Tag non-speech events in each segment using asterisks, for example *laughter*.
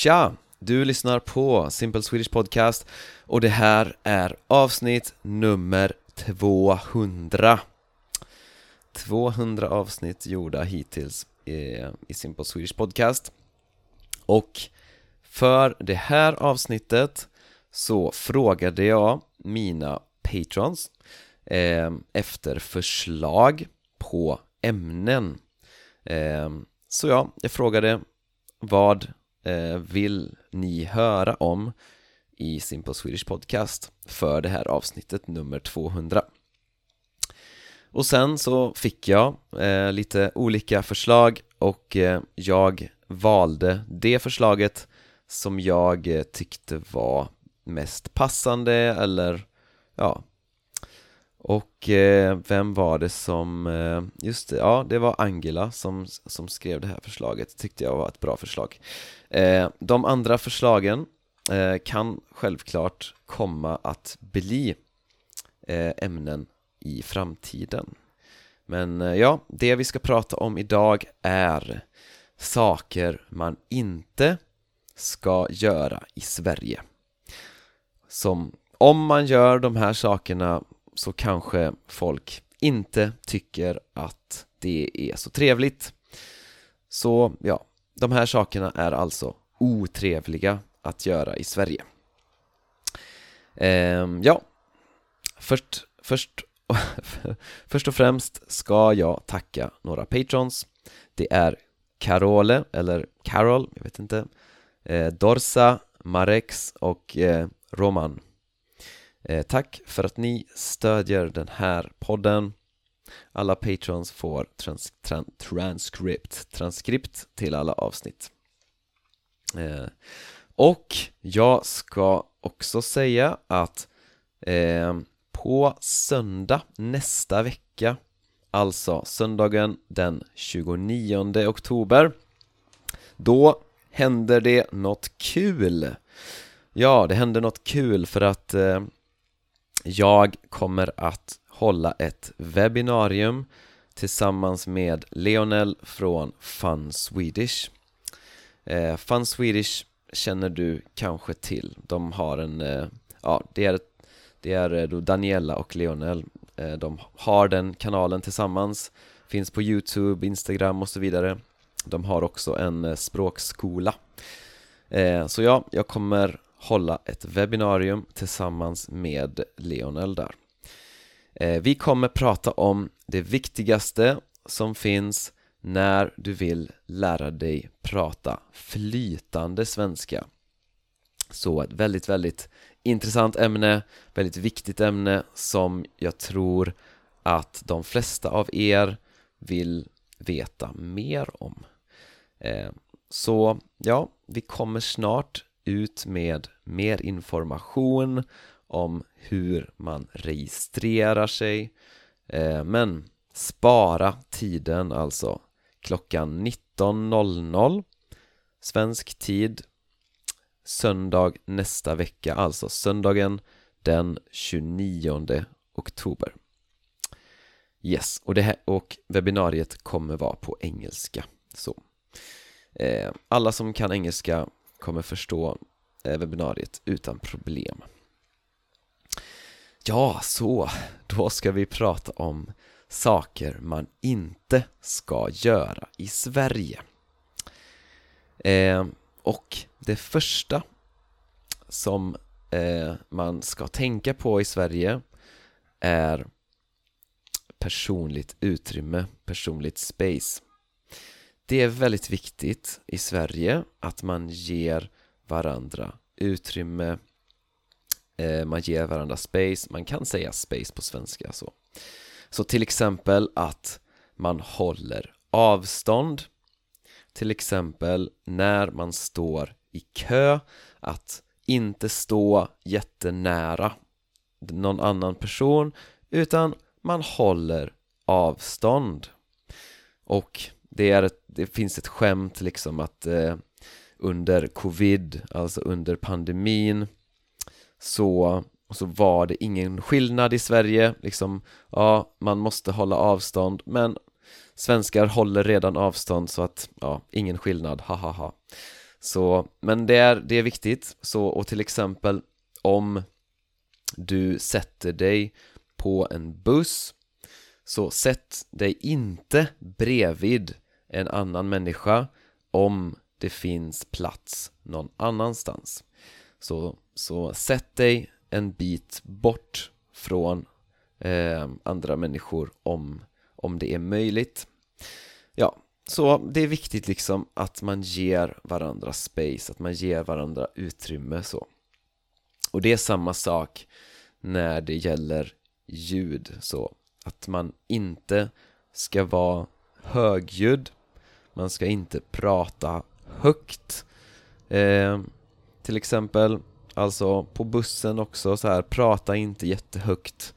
Tja! Du lyssnar på Simple Swedish Podcast och det här är avsnitt nummer 200 200 avsnitt gjorda hittills i, i Simple Swedish Podcast. Och för det här avsnittet så frågade jag mina patrons eh, efter förslag på ämnen. Eh, Så ja, jag frågade vad Eh, vill ni höra om i Simple Swedish Podcast för det här avsnittet nummer 200 och sen så fick jag eh, lite olika förslag och eh, jag valde det förslaget som jag eh, tyckte var mest passande eller ja och eh, vem var det som, eh, just det, ja det var Angela som, som skrev det här förslaget, tyckte jag var ett bra förslag. Eh, De andra förslagen eh, kan självklart komma att bli eh, ämnen i framtiden. Men eh, ja, det vi ska prata om idag är saker man inte ska göra i Sverige. Som om man gör de här sakerna så kanske folk inte tycker att det är så trevligt. Så ja, de här sakerna är alltså otrevliga att göra i Sverige. Ehm, Ja, först, först, *laughs* först och främst ska jag tacka några patrons. Det är Carole, eller Carol, jag vet inte eh, Dorsa, Marex och eh, Roman. Eh, tack för att ni stödjer den här podden. Alla patrons får trans tran transkript, transkript till alla avsnitt. Eh, Och jag ska också säga att eh, på söndag nästa vecka Alltså söndagen den 29 oktober Då händer det något kul. Ja, det händer något kul för att eh, jag kommer att hålla ett webbinarium tillsammans med Leonel från Fun Swedish. Eh, Fun Swedish känner du kanske till. De har en, eh, ja det är, det är eh, då Daniela och Leonel eh, De har den kanalen tillsammans. Finns på Youtube, Instagram och så vidare. De har också en eh, språkskola. Eh, Så ja, jag kommer hålla ett webbinarium tillsammans med Leonel där. Eh, vi kommer prata om det viktigaste som finns när du vill lära dig prata flytande svenska. Så ett väldigt, väldigt intressant ämne, väldigt viktigt ämne som jag tror att de flesta av er vill veta mer om. Eh, så ja, vi kommer snart ut med mer information om hur man registrerar sig. Eh, men spara tiden alltså klockan 19.00 svensk tid söndag nästa vecka, alltså söndagen den 29 oktober. Yes, och, det här, och webbinariet kommer vara på engelska så. Eh, Alla som kan engelska kommer förstå webbinariet utan problem. Ja, så, då ska vi prata om saker man inte ska göra i Sverige. Eh, Och det första som eh, man ska tänka på i Sverige är personligt utrymme, personligt space det är väldigt viktigt i Sverige att man ger varandra utrymme eh, Man ger varandra space, man kan säga space på svenska så. Så till exempel att man håller avstånd Till exempel när man står i kö Att inte stå jättenära någon annan person utan man håller avstånd. Och det, är ett, det finns ett skämt liksom att eh, under covid, alltså under pandemin så, så var det ingen skillnad i Sverige liksom, ja, man måste hålla avstånd men svenskar håller redan avstånd så att, ja, ingen skillnad, ha ha ha. Så, men det är, det är viktigt, så, och till exempel om du sätter dig på en buss så sätt dig inte bredvid en annan människa om det finns plats någon annanstans. Så, så sätt dig en bit bort från eh, andra människor om, om det är möjligt. Ja, så det är viktigt liksom att man ger varandra space, att man ger varandra utrymme så. Och det är samma sak när det gäller ljud så. Att man inte ska vara högljudd man ska inte prata högt. Eh, till exempel alltså på bussen också så här prata inte jättehögt.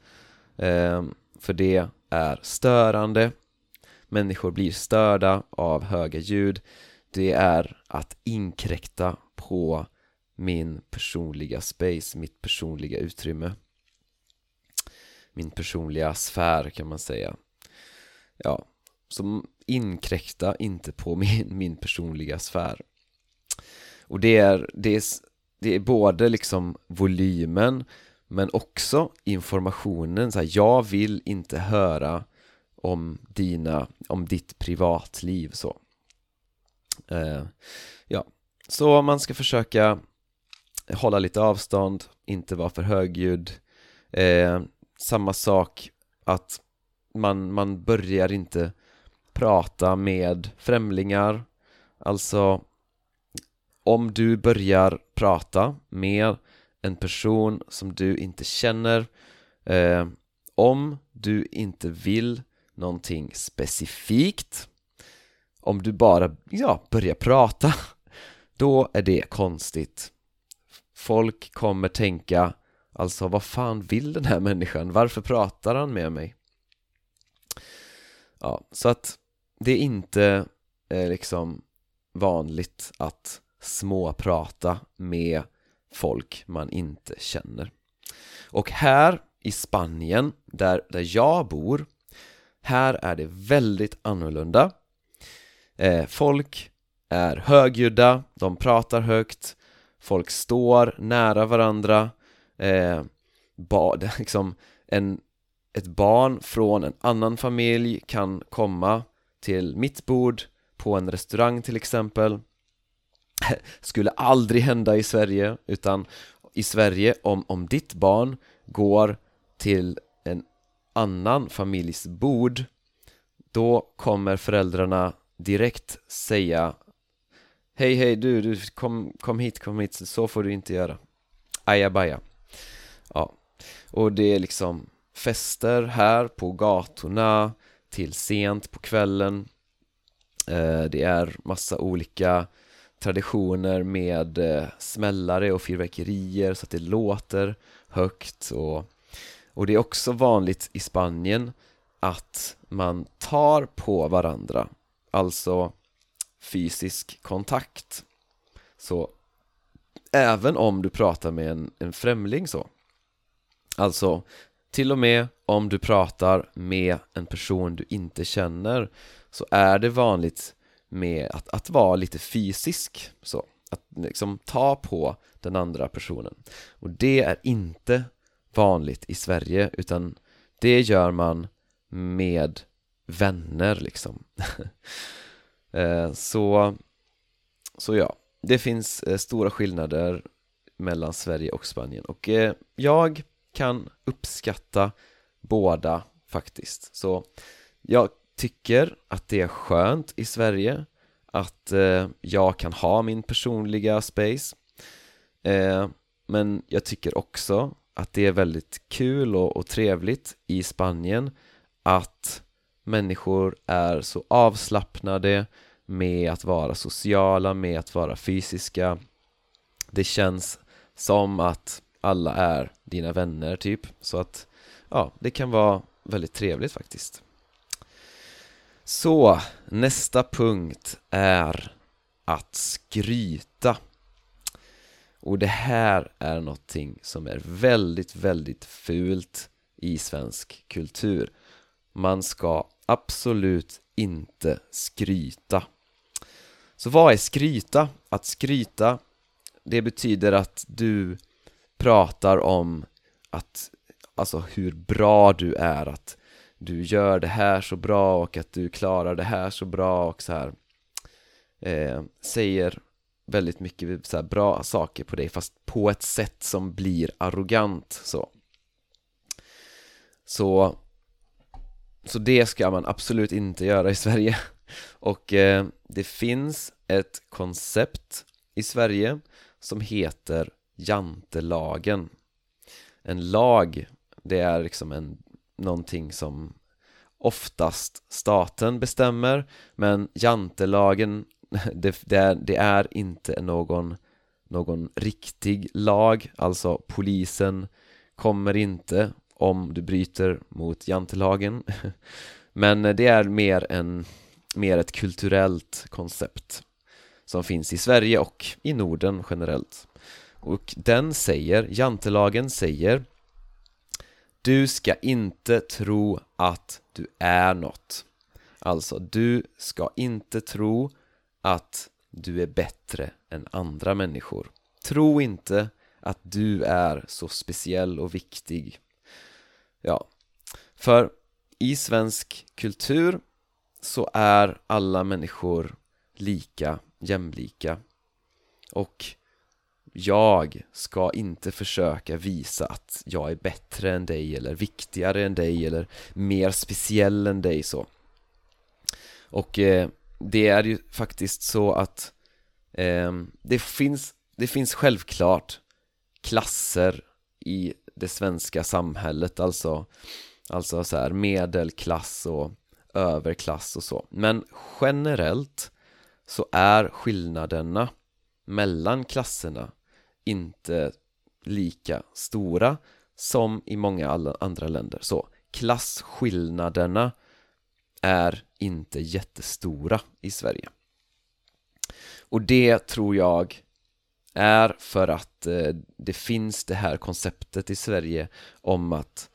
Eh, för det är störande. Människor blir störda av höga ljud. Det är att inkräkta på min personliga space, mitt personliga utrymme. Min personliga sfär kan man säga. Ja, så inkräkta inte på min, min personliga sfär. Och det är, det är, det är både liksom volymen men också informationen, så här, jag vill inte höra om dina, om ditt privatliv så. Eh, Ja, så man ska försöka hålla lite avstånd, inte vara för högljudd. Eh, Samma sak att man, man börjar inte prata med främlingar Alltså om du börjar prata med en person som du inte känner eh, Om du inte vill någonting specifikt Om du bara, ja, börjar prata *laughs* Då är det konstigt Folk kommer tänka Alltså vad fan vill den här människan? Varför pratar han med mig? Ja, så att det är inte eh, liksom vanligt att småprata med folk man inte känner. Och här i Spanien, där, där jag bor här är det väldigt annorlunda. Eh, Folk är högljudda, de pratar högt Folk står nära varandra. Eh, ba, *laughs* liksom en, Ett barn från en annan familj kan komma till mitt bord på en restaurang till exempel. *laughs* Skulle aldrig hända i Sverige utan i Sverige om, om ditt barn går till en annan familjs bord då kommer föräldrarna direkt säga Hej hej du, du kom, kom hit, kom hit, så får du inte göra. Ajabaja Ja, och det är liksom fester här på gatorna till sent på kvällen. Eh, det är massa olika traditioner med eh, smällare och fyrverkerier så att det låter högt och, och det är också vanligt i Spanien att man tar på varandra Alltså fysisk kontakt. Så även om du pratar med en, en främling så Alltså till och med om du pratar med en person du inte känner så är det vanligt med att, att vara lite fysisk så. Att liksom ta på den andra personen. Och det är inte vanligt i Sverige utan det gör man med vänner liksom. *laughs* Eh, så så ja, det finns eh, stora skillnader mellan Sverige och Spanien. Och eh, jag kan uppskatta båda faktiskt. Så jag tycker att det är skönt i Sverige att eh, jag kan ha min personliga space. Eh, men jag tycker också att det är väldigt kul och, och trevligt i Spanien att människor är så avslappnade med att vara sociala, med att vara fysiska. Det känns som att alla är dina vänner typ. Så att ja, det kan vara väldigt trevligt faktiskt. Så, nästa punkt är att skryta. Och det här är någonting som är väldigt, väldigt fult i svensk kultur. Man ska absolut inte skryta. Så vad är skryta? Att skryta, det betyder att du pratar om att, alltså hur bra du är, att du gör det här så bra och att du klarar det här så bra och så här eh, säger väldigt mycket så bra saker på dig fast på ett sätt som blir arrogant så. Så så det ska man absolut inte göra i Sverige. *laughs* Och eh, det finns ett koncept i Sverige som heter jantelagen. En lag, det är liksom en, någonting som oftast staten bestämmer men jantelagen, *laughs* det, det, är, det är inte någon, någon riktig lag, alltså polisen kommer inte om du bryter mot jantelagen. *laughs* Men det är mer, en, mer ett kulturellt koncept som finns i Sverige och i Norden generellt och den säger, jantelagen säger Du ska inte tro att du är något. Alltså, du ska inte tro att du är bättre än andra människor. Tro inte att du är så speciell och viktig. Ja, för i svensk kultur så är alla människor lika, jämlika. Och jag ska inte försöka visa att jag är bättre än dig eller viktigare än dig eller mer speciell än dig så. Och eh, det är ju faktiskt så att eh, det, finns, det finns självklart klasser i det svenska samhället alltså Alltså så här medelklass och överklass och så. Men generellt så är skillnaderna mellan klasserna inte lika stora som i många andra länder. Så klasskillnaderna är inte jättestora i Sverige. Och det tror jag är för att eh, det finns det här konceptet i Sverige om att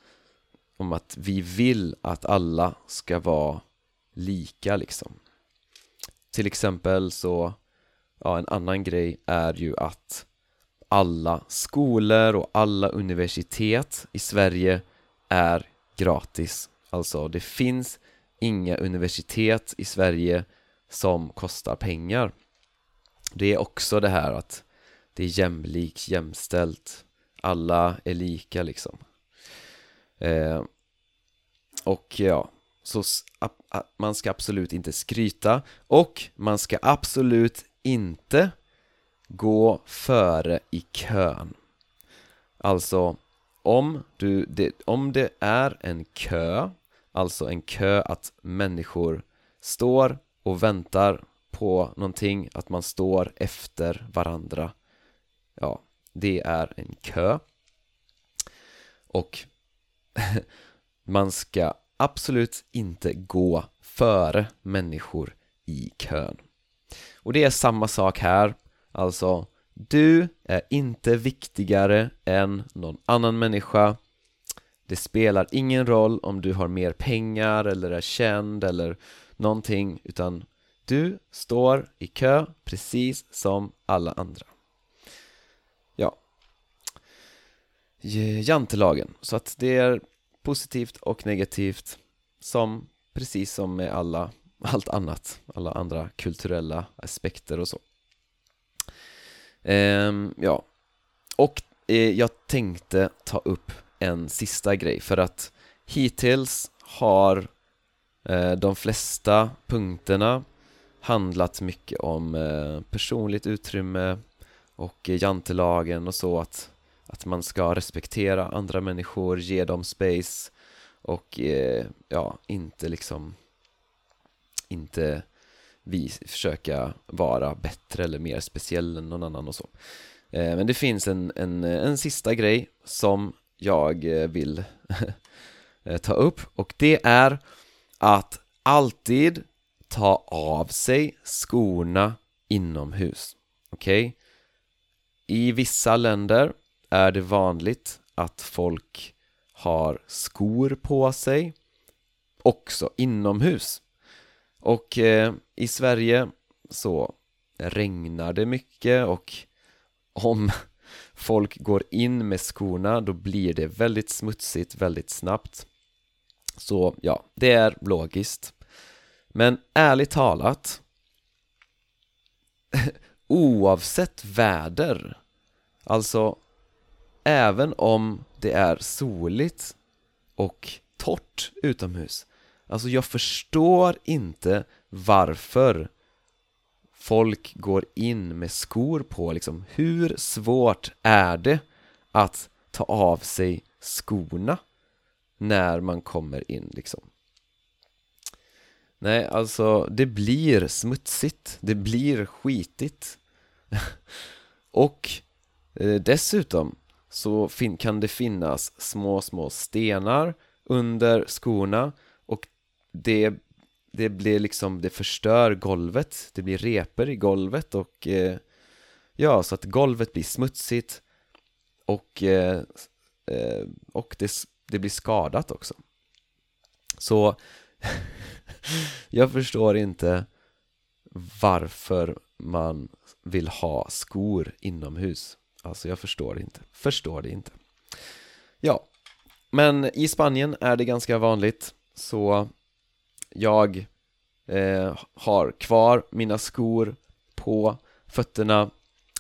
om att vi vill att alla ska vara lika liksom. Till exempel så ja, en annan grej är ju att alla skolor och alla universitet i Sverige är gratis. Alltså det finns inga universitet i Sverige som kostar pengar. Det är också det här att det är jämlikt, jämställt. Alla är lika liksom. Eh, Och ja, så man ska absolut inte skryta och man ska absolut inte gå före i kön. Alltså om, du, det, om det är en kö Alltså en kö att människor står och väntar på någonting Att man står efter varandra Ja, det är en kö. Och *laughs* man ska absolut inte gå före människor i kön. Och det är samma sak här. Alltså, du är inte viktigare än någon annan människa. Det spelar ingen roll om du har mer pengar eller är känd eller någonting utan du står i kö precis som alla andra. Ja. Jantelagen, så att det är positivt och negativt som precis som med alla allt annat, alla andra kulturella aspekter och så ehm, Ja, och eh, jag tänkte ta upp en sista grej för att hittills har eh, de flesta punkterna handlat mycket om eh, personligt utrymme och jantelagen och så att, att man ska respektera andra människor, ge dem space och eh, ja, inte liksom inte vi försöka vara bättre eller mer speciell än någon annan och så eh, Men det finns en, en, en sista grej som jag eh, vill *laughs* eh, ta upp och det är att alltid ta av sig skorna inomhus Okej? Okay? I vissa länder är det vanligt att folk har skor på sig också inomhus och eh, i Sverige så regnar det mycket och om *laughs* folk går in med skorna då blir det väldigt smutsigt väldigt snabbt. Så ja, det är logiskt. Men ärligt talat *laughs* oavsett väder alltså även om det är soligt och torrt utomhus Alltså jag förstår inte varför folk går in med skor på liksom. Hur svårt är det att ta av sig skorna när man kommer in liksom? Nej, alltså det blir smutsigt, det blir skitigt *laughs* och eh, dessutom så kan det finnas små, små stenar under skorna det, det blir liksom, det förstör golvet, det blir reper i golvet och eh, ja, så att golvet blir smutsigt och, eh, eh och det, det blir skadat också. Så *laughs* jag förstår inte varför man vill ha skor inomhus. Alltså jag förstår det inte, förstår det inte. Ja, men i Spanien är det ganska vanligt så jag eh, har kvar mina skor på fötterna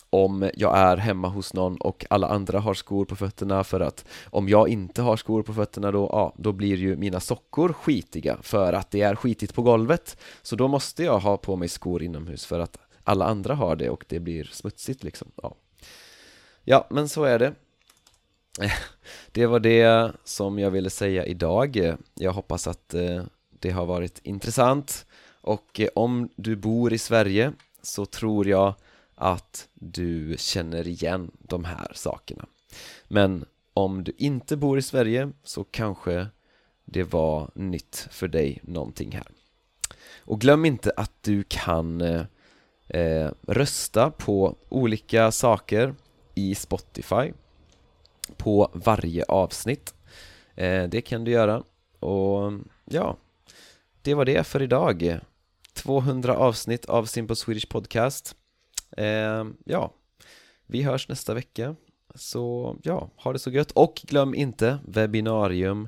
om jag är hemma hos någon och alla andra har skor på fötterna för att om jag inte har skor på fötterna då, ja, då blir ju mina sockor skitiga för att det är skitigt på golvet. Så då måste jag ha på mig skor inomhus för att alla andra har det och det blir smutsigt liksom, ja. Ja, men så är det. *laughs* Det var det som jag ville säga idag. Jag hoppas att eh, det har varit intressant. Och eh, om du bor i Sverige så tror jag att du känner igen de här sakerna. Men om du inte bor i Sverige så kanske det var nytt för dig någonting här. Och glöm inte att du kan eh, eh rösta på olika saker i Spotify på varje avsnitt. Eh, det kan du göra. Och ja det var det för idag. 200 avsnitt av Simple Swedish Podcast. Eh, Ja, vi hörs nästa vecka. Så ja, ha det så gött. Och glöm inte webbinarium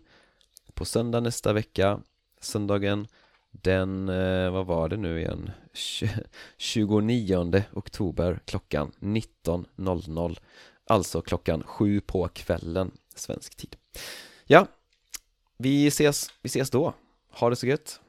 på söndag nästa vecka. Söndagen den, eh, vad var det nu igen? *laughs* 29 oktober klockan 19.00 Alltså klockan sju på kvällen svensk tid. Ja, vi ses, vi ses då ha det så gött!